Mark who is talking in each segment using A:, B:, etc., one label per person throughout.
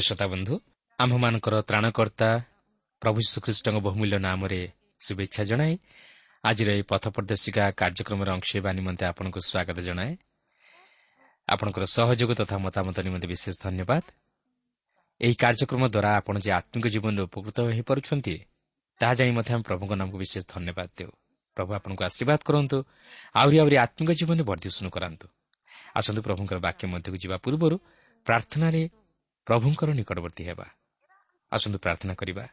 A: ପ୍ରିୟ ଶ୍ରୋତାବନ୍ଧୁ ଆମ୍ଭମାନଙ୍କର ତ୍ରାଣକର୍ତ୍ତା ପ୍ରଭୁ ଶ୍ରୀଖ୍ରୀଷ୍ଟଙ୍କ ବହୁମୂଲ୍ୟ ନାମରେ ଶୁଭେଚ୍ଛା ଜଣାଏ ଆଜିର ଏହି ପଥ ପ୍ରଦର୍ଶିକା କାର୍ଯ୍ୟକ୍ରମରେ ଅଂଶ ହେବା ନିମନ୍ତେ ଆପଣଙ୍କୁ ସ୍ୱାଗତ ଜଣାଏ। ଆପଣଙ୍କର ସହଯୋଗ ତଥା ମତାମତ ନିମନ୍ତେ ବିଶେଷ ଧନ୍ୟବାଦ। ଏହି କାର୍ଯ୍ୟକ୍ରମ ଦ୍ୱାରା ଆପଣ ଯେ ଆତ୍ମିକ ଜୀବନରେ ଉପକୃତ ହୋଇପାରୁଛନ୍ତି ତାହା ଜାଣି ମଧ୍ୟ ଆମେ ପ୍ରଭୁଙ୍କ ନାମକୁ ବିଶେଷ ଧନ୍ୟବାଦ ଦେଉ। ପ୍ରଭୁ ଆପଣଙ୍କୁ ଆଶୀର୍ବାଦ କରନ୍ତୁ ଆହୁରି ଆହୁରି ଆତ୍ମିକ ଜୀବନରେ ବର୍ଦ୍ଧିଷ୍ଣୁ କରାନ୍ତୁ। ଆସନ୍ତୁ ପ୍ରଭୁଙ୍କର ବାକ୍ୟ ମଧ୍ୟକୁ ଯିବା ପୂର୍ବରୁ ପ୍ରାର୍ଥନାରେ ପ୍ରଭୁଙ୍କର ନିକଟବର୍ତ୍ତୀ ହେବା। ଆସନ୍ତୁ ପ୍ରାର୍ଥନା କରିବା।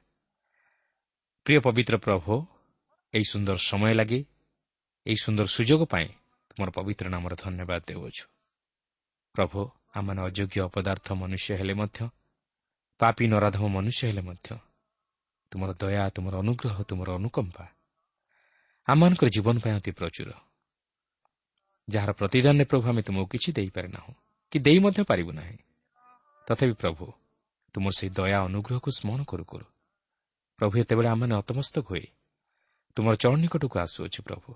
A: ପ୍ରିୟ ପବିତ୍ର ପ୍ରଭୁ ଏହି ସୁନ୍ଦର ସମୟ ଲାଗି ଏହି ସୁନ୍ଦର ସୁଯୋଗ ପାଇଁ ତୁମର ପବିତ୍ର ନାମର ଧନ୍ୟବାଦ ଦେଉଅଛୁ। ପ୍ରଭୁ ଆମମାନେ ଅଯୋଗ୍ୟ ଅପଦାର୍ଥ ମନୁଷ୍ୟ ହେଲେ ମଧ୍ୟ ପାପି ନରାଧମ ମନୁଷ୍ୟ ହେଲେ ମଧ୍ୟ ତୁମର ଦୟା ତୁମର ଅନୁଗ୍ରହ ତୁମର ଅନୁକମ୍ପା ଆମମାନଙ୍କର ଜୀବନ ପାଇଁ ଅତି ପ୍ରଚୁର। ଯାହାର ପ୍ରତିଦାନରେ ପ୍ରଭୁ ଆମେ ତୁମକୁ କିଛି ଦେଇପାରେ ନାହୁଁ କି ଦେଇ ମଧ୍ୟ ପାରିବୁ ନାହିଁ। ତଥାପି ପ୍ରଭୁ ତୁମର ସେହି ଦୟା ଅନୁଗ୍ରହକୁ ସ୍ମରଣ କରୁ କରୁ। ପ୍ରଭୁ ଏତେବେଳେ ଆମମାନେ ଅତମସ୍ତକ ହୋଇ ତୁମର ଚରଣ ନିକଟକୁ ଆସୁଅଛୁ ପ୍ରଭୁ।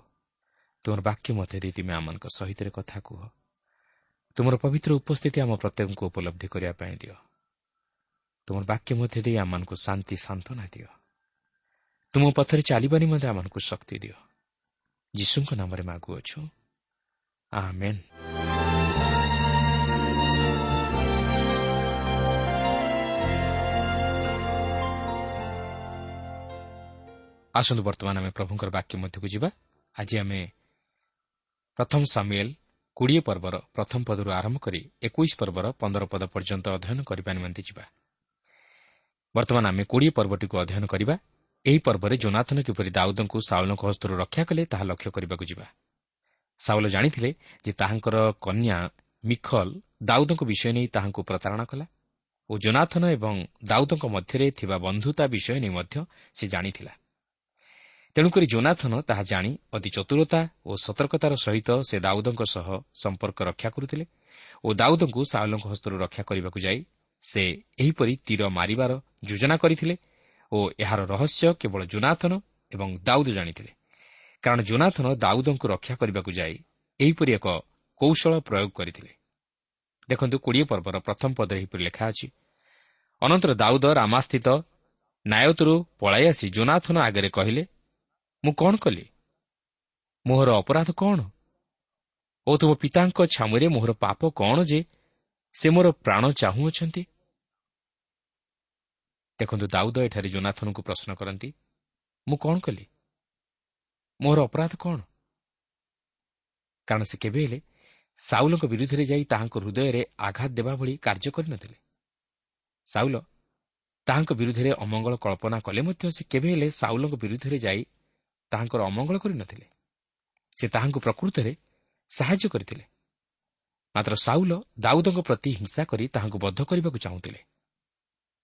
A: ତୁମର ବାକ୍ୟ ମଧ୍ୟ ଦେଇ ତୁମେ ଆମମାନଙ୍କ ସହିତ କଥା କୁହ। ତୁମର ପବିତ୍ର ଉପସ୍ଥିତି ଆମ ପ୍ରତ୍ୟେକଙ୍କୁ ଉପଲବ୍ଧି କରିବା ପାଇଁ ଦିଅ। ତୁମର ବାକ୍ୟ ମଧ୍ୟ ଦେଇ ଆମମାନଙ୍କୁ ଶାନ୍ତି ସାନ୍ତ୍ୱନା ଦିଅ। ତୁମ ପଥରେ ଚାଲିବା ନିମନ୍ତେ ଆମମାନଙ୍କୁ ଶକ୍ତି ଦିଅ। ଯୀଶୁଙ୍କ ନାମରେ ମାଗୁଅଛୁ। ଆସନ୍ତୁ ବର୍ତ୍ତମାନ ଆମେ ପ୍ରଭୁଙ୍କର ବାକ୍ୟ ମଧ୍ୟକୁ ଯିବା। ଆଜି ଆମେ ପ୍ରଥମ ସାମିଏଲ କୋଡ଼ିଏ ପର୍ବର ପ୍ରଥମ ପଦରୁ ଆରମ୍ଭ କରି ଏକୋଇଶ ପର୍ବର ପନ୍ଦର ପଦ ପର୍ଯ୍ୟନ୍ତ ଅଧ୍ୟୟନ କରିବା ନିମନ୍ତେ ଯିବା। ବର୍ତ୍ତମାନ ଆମେ କୋଡ଼ିଏ ପର୍ବଟିକୁ ଅଧ୍ୟୟନ କରିବା। ଏହି ପର୍ବରେ ଜୋନାଥନ କିପରି ଦାଉଦଙ୍କୁ ସାଉଲଙ୍କ ହସ୍ତରୁ ରକ୍ଷା କଲେ ତାହା ଲକ୍ଷ୍ୟ କରିବାକୁ ଯିବା। ସାଉଲ ଜାଣିଥିଲେ ଯେ ତାହାଙ୍କର କନ୍ୟା ମିଖଲ ଦାଉଦଙ୍କ ବିଷୟ ନେଇ ତାହାଙ୍କୁ ପ୍ରତାରଣା କଲା ଓ ଜୋନାଥନ ଏବଂ ଦାଉଦଙ୍କ ମଧ୍ୟରେ ଥିବା ବନ୍ଧୁତା ବିଷୟ ନେଇ ମଧ୍ୟ ସେ ଜାଣିଥିଲା। ତେଣୁକରି ଜୋନାଥନ ତାହା ଜାଣି ଅତି ଚତୁରତା ଓ ସତର୍କତାର ସହିତ ସେ ଦାଉଦଙ୍କ ସହ ସମ୍ପର୍କ ରକ୍ଷା କରୁଥିଲେ ଓ ଦାଉଦଙ୍କୁ ସାଉଲଙ୍କ ହସ୍ତରୁ ରକ୍ଷା କରିବାକୁ ଯାଇ ସେ ଏହିପରି ତୀର ମାରିବାର ଯୋଜନା କରିଥିଲେ ଓ ଏହାର ରହସ୍ୟ କେବଳ ଜୋନାଥନ ଏବଂ ଦାଉଦ ଜାଣିଥିଲେ। କାରଣ ଜୋନାଥନ ଦାଉଦଙ୍କୁ ରକ୍ଷା କରିବାକୁ ଯାଇ ଏହିପରି ଏକ କୌଶଳ ପ୍ରୟୋଗ କରିଥିଲେ। ଦେଖନ୍ତୁ କୋଡ଼ିଏ ପର୍ବର ପ୍ରଥମ ପଦରେ ଏହିପରି ଲେଖା ଅଛି ଅନନ୍ତର ଦାଉଦ ରାମାସ୍ଥିତ ନାୟତରୁ ପଳାଇ ଆସି ଜୋନାଥନ ଆଗରେ କହିଲେ ମୁଁ କ'ଣ କଲି? ମୋହର ଅପରାଧ କ'ଣ? ଓ ତୁମ ପିତାଙ୍କ ଛାମୁରେ ମୋହର ପାପ କ'ଣ ଯେ ସେ ମୋର ପ୍ରାଣ ଚାହୁଁଅଛନ୍ତି? ଦେଖନ୍ତୁ ଦାଉଦ ଏଠାରେ ଜୋନାଥନଙ୍କୁ ପ୍ରଶ୍ନ କରନ୍ତି ମୁଁ କ'ଣ କଲି? ମୋହର ଅପରାଧ କ'ଣ? କାରଣ ସେ କେବେ ହେଲେ ସାଉଲଙ୍କ ବିରୁଦ୍ଧରେ ଯାଇ ତାହାଙ୍କ ହୃଦୟରେ ଆଘାତ ଦେବା ଭଳି କାର୍ଯ୍ୟ କରିନଥିଲେ। ସାଉଲ ତାହାଙ୍କ ବିରୁଦ୍ଧରେ ଅମଙ୍ଗଳ କଳ୍ପନା କଲେ ମଧ୍ୟ ସେ କେବେ ହେଲେ ସାଉଲଙ୍କ ବିରୁଦ୍ଧରେ ଯାଇ ତାହାଙ୍କର ଅମଙ୍ଗଳ କରିନଥିଲେ। ସେ ତାହାଙ୍କୁ ପ୍ରକୃତରେ ସାହାଯ୍ୟ କରିଥିଲେ। ମାତ୍ର ସାଉଲ ଦାଉଦଙ୍କ ପ୍ରତି ହିଂସା କରି ତାହାଙ୍କୁ ବଦ୍ଧ କରିବାକୁ ଚାହୁଁଥିଲେ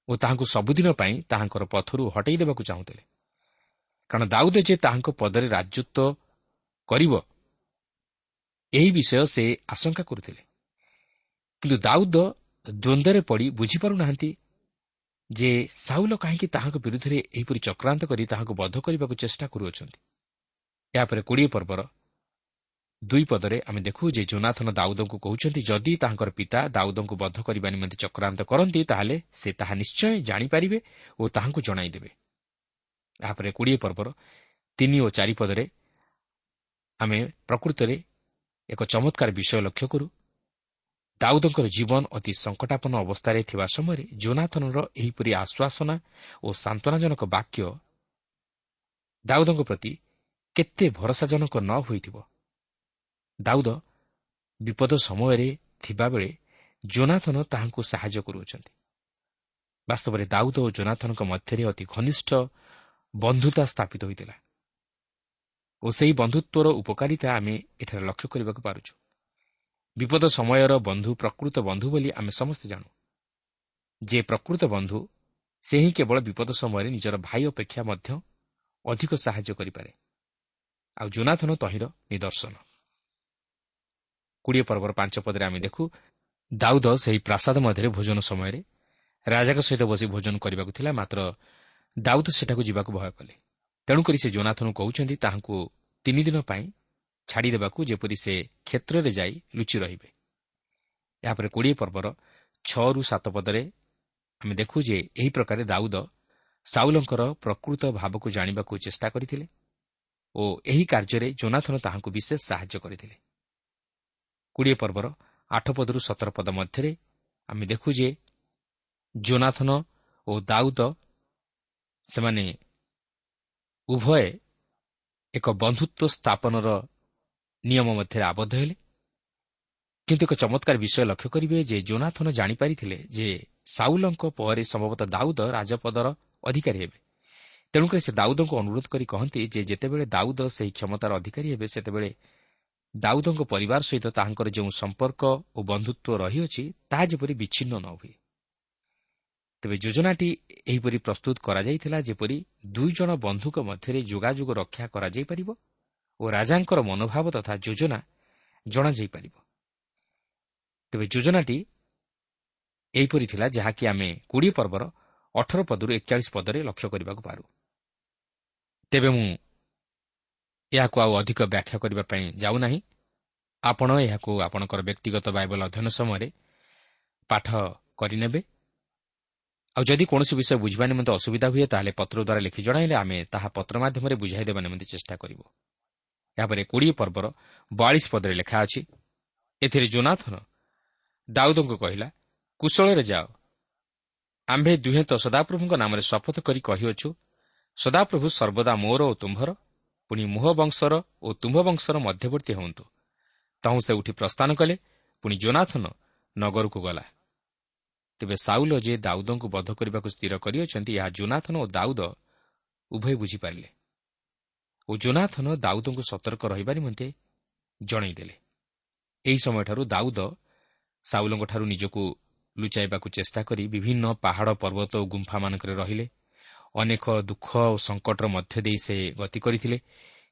A: ଓ ତାହାଙ୍କୁ ସବୁଦିନ ପାଇଁ ତାହାଙ୍କର ପଥରୁ ହଟାଇ ଦେବାକୁ ଚାହୁଁଥିଲେ। କାରଣ ଦାଉଦ ଯେ ତାହାଙ୍କ ପଦରେ ରାଜତ୍ୱ କରିବ ଏହି ବିଷୟ ସେ ଆଶଙ୍କା କରୁଥିଲେ। କିନ୍ତୁ ଦାଉଦ ଦ୍ୱନ୍ଦ୍ୱରେ ପଡ଼ି ବୁଝିପାରୁନାହାନ୍ତି ଯେ ସାଉଲ କାହିଁକି ତାହାଙ୍କ ବିରୁଦ୍ଧରେ ଏହିପରି ଚକ୍ରାନ୍ତ କରି ତାହାଙ୍କୁ ବଦ୍ଧ କରିବାକୁ ଚେଷ୍ଟା କରୁଅଛନ୍ତି। ଏହାପରେ କୋଡ଼ିଏ ପର୍ବର ଦୁଇ ପଦରେ ଆମେ ଦେଖୁ ଯେ ଜୋନାଥନ ଦାଉଦଙ୍କୁ କହୁଛନ୍ତି ଯଦି ତାହାଙ୍କର ପିତା ଦାଉଦଙ୍କୁ ବଦ୍ଧ କରିବା ନିମନ୍ତେ ଚକ୍ରାନ୍ତ କରନ୍ତି ତାହେଲେ ସେ ତାହା ନିଶ୍ଚୟ ଜାଣିପାରିବେ ଓ ତାହାଙ୍କୁ ଜଣାଇଦେବେ। ଏହାପରେ କୋଡ଼ିଏ ପର୍ବର ତିନି ଓ ଚାରି ପଦରେ ଆମେ ପ୍ରକୃତରେ ଏକ ଚମତ୍କାର ବିଷୟ ଲକ୍ଷ୍ୟ କରୁ ଦାଉଦଙ୍କର ଜୀବନ ଅତି ସଙ୍କଟାପନ୍ନ ଅବସ୍ଥାରେ ଥିବା ସମୟରେ ଜୋନାଥନର ଏହିପରି ଆଶ୍ୱାସନା ଓ ସାନ୍ତ୍ୱନାଜନକ ବାକ୍ୟ ଦାଉଦଙ୍କ ପ୍ରତି କେତେ ଭରସାଜନକ ନ ହୋଇଥିବ। ଦାଉଦ ବିପଦ ସମୟରେ ଥିବାବେଳେ ଜୋନାଥନ ତାହାଙ୍କୁ ସାହାଯ୍ୟ କରୁଅଛନ୍ତି। ବାସ୍ତବରେ ଦାଉଦ ଓ ଜୋନାଥନଙ୍କ ମଧ୍ୟରେ ଅତି ଘନିଷ୍ଠ ବନ୍ଧୁତା ସ୍ଥାପିତ ହୋଇଥିଲା। ଓ ସେହି ବନ୍ଧୁତ୍ୱର ଉପକାରିତା ଆମେ ଏଠାରେ ଲକ୍ଷ୍ୟ କରିବାକୁ ପାରୁଛୁ। ବିପଦ ସମୟର ବନ୍ଧୁ ପ୍ରକୃତ ବନ୍ଧୁ ବୋଲି ଆମେ ସମସ୍ତେ ଜାଣୁ। ଯେ ପ୍ରକୃତ ବନ୍ଧୁ ସେ ହିଁ କେବଳ ବିପଦ ସମୟରେ ନିଜର ଭାଇ ଅପେକ୍ଷା ମଧ୍ୟ ଅଧିକ ସାହାଯ୍ୟ କରିପାରେ। ଆଉ ଜୋନାଥନ ତହିଁର ନିଦର୍ଶନ। କୋଡ଼ିଏ ପର୍ବର ପାଞ୍ଚ ପଦରେ ଆମେ ଦେଖୁ ଦାଉଦ ସେହି ପ୍ରାସାଦ ମଧ୍ୟରେ ଭୋଜନ ସମୟରେ ରାଜାଙ୍କ ସହିତ ବସି ଭୋଜନ କରିବାକୁ ଥିଲା ମାତ୍ର ଦାଉଦ ସେଠାକୁ ଯିବାକୁ ଭୟ କଲେ। ତେଣୁକରି ସେ ଜୋନାଥନକୁ କହୁଛନ୍ତି ତାହାଙ୍କୁ ତିନିଦିନ ପାଇଁ ଛାଡ଼ିଦେବାକୁ ଯେପରି ସେ କ୍ଷେତ୍ରରେ ଯାଇ ଲୁଚି ରହିବେ। ଏହାପରେ କୋଡ଼ିଏ ପର୍ବର ଛଅରୁ ସାତ ପଦରେ ଆମେ ଦେଖୁ ଯେ ଏହି ପ୍ରକାରେ ଦାଉଦ ସାଉଲଙ୍କର ପ୍ରକୃତ ଭାବକୁ ଜାଣିବାକୁ ଚେଷ୍ଟା କରିଥିଲେ ଓ ଏହି କାର୍ଯ୍ୟରେ ଜୋନାଥନ ତାହାଙ୍କୁ ବିଶେଷ ସାହାଯ୍ୟ କରିଥିଲେ। କୋଡ଼ିଏ ପର୍ବର ଆଠ ପଦରୁ ସତର ପଦ ମଧ୍ୟରେ ଆମେ ଦେଖୁ ଯେ ଜୋନାଥନ ଓ ଦାଉଦ ସେମାନେ ଉଭୟ ଏକ ବନ୍ଧୁତ୍ୱ ସ୍ଥାପନର ନିୟମ ମଧ୍ୟରେ ଆବଦ୍ଧ ହେଲେ। କିନ୍ତୁ ଏକ ଚମତ୍କାର ବିଷୟ ଲକ୍ଷ୍ୟ କରିବେ ଯେ ଜୋନାଥନ ଜାଣିପାରିଥିଲେ ଯେ ସାଉଲଙ୍କ ପରେ ସମ୍ଭବତଃ ଦାଉଦ ରାଜପଦର ଅଧିକାରୀ ହେବେ। ତେଣୁକରି ସେ ଦାଉଦଙ୍କୁ ଅନୁରୋଧ କରି କହନ୍ତି ଯେ ଯେତେବେଳେ ଦାଉଦ ସେହି କ୍ଷମତାର ଅଧିକାରୀ ହେବେ ସେତେବେଳେ ଦାଉଦଙ୍କ ପରିବାର ସହିତ ତାହାଙ୍କର ଯେଉଁ ସମ୍ପର୍କ ଓ ବନ୍ଧୁତ୍ୱ ରହିଅଛି ତାହା ଯେପରି ବିଚ୍ଛିନ୍ନ ନ ହୁଏ। ତେବେ ଯୋଜନାଟି ଏହିପରି ପ୍ରସ୍ତୁତ କରାଯାଇଥିଲା ଯେପରି ଦୁଇ ଜଣ ବନ୍ଧୁଙ୍କ ମଧ୍ୟରେ ଯୋଗାଯୋଗ ରକ୍ଷା କରାଯାଇପାରିବ ଓ ରାଜାଙ୍କର ମନୋଭାବ ତଥା ଯୋଜନା ଜଣାଯାଇପାରିବ। ତେବେ ଯୋଜନାଟି ଏହିପରି ଥିଲା ଯାହାକି ଆମେ କୋଡ଼ିଏ ପର୍ବର ଅଠର ପଦରୁ ଏକଚାଳିଶ ପଦରେ ଲକ୍ଷ୍ୟ କରିବାକୁ ପାରୁ। ତେବେ ମୁଁ ଏହାକୁ ଆଉ ଅଧିକ ବ୍ୟାଖ୍ୟା କରିବା ପାଇଁ ଯାଉନାହିଁ। ଆପଣ ଏହାକୁ ଆପଣଙ୍କର ବ୍ୟକ୍ତିଗତ ବାଇବଲ ଅଧ୍ୟୟନ ସମୟରେ ପାଠ କରିନେବେ। ଆଉ ଯଦି କୌଣସି ବିଷୟ ବୁଝିବା ନିମନ୍ତେ ଅସୁବିଧା ହୁଏ ତାହେଲେ ପତ୍ର ଦ୍ୱାରା ଲେଖି ଜଣାଇଲେ ଆମେ ତାହା ପତ୍ର ମାଧ୍ୟମରେ ବୁଝାଇ ଦେବା ନିମନ୍ତେ ଚେଷ୍ଟା କରିବୁ। ଏହାପରେ କୋଡ଼ିଏ ପର୍ବର ବୟାଳିଶ ପଦରେ ଲେଖା ଅଛି ଏଥିରେ ଜୋନାଥନ ଦାଉଦଙ୍କୁ କହିଲା କୁଶଳରେ ଯାଅ। ଆମ୍ଭେ ଦୁହେଁ ତ ସଦାପ୍ରଭୁଙ୍କ ନାମରେ ଶପଥ କରି କହିଅଛୁ ସଦାପ୍ରଭୁ ସର୍ବଦା ମୋର ଓ ତୁମ୍ଭର ପୁଣି ମୁହ ବଂଶର ଓ ତୁମ୍ଭ ବଂଶର ମଧ୍ୟବର୍ତ୍ତୀ ହୁଅନ୍ତୁ ତହୁଁ ସେ ଉଠି ପ୍ରସ୍ଥାନ କଲେ ପୁଣି ଜୋନାଥନ ନଗରକୁ ଗଲା। ତେବେ ସାଉଲ ଯେ ଦାଉଦଙ୍କୁ ବଧ କରିବାକୁ ସ୍ଥିର କରିଅଛନ୍ତି ଏହା ଜୋନାଥନ ଓ ଦାଉଦ ଉଭୟ ବୁଝିପାରିଲେ। ଓ ଜୋନାଥନ ଦାଉଦଙ୍କୁ ସତର୍କ ରହିବା ନିମନ୍ତେ ଜଣାଇଦେଲେ। ଏହି ସମୟଠାରୁ ଦାଉଦ ସାଉଲଙ୍କଠାରୁ ନିଜକୁ ଲୁଚାଇବାକୁ ଚେଷ୍ଟା କରି ବିଭିନ୍ନ ପାହାଡ଼ ପର୍ବତ ଓ ଗୁମ୍ଫାମାନଙ୍କରେ ରହିଲେ। ଅନେକ ଦୁଃଖ ଓ ସଙ୍କଟର ମଧ୍ୟ ଦେଇ ସେ ଗତି କରିଥିଲେ।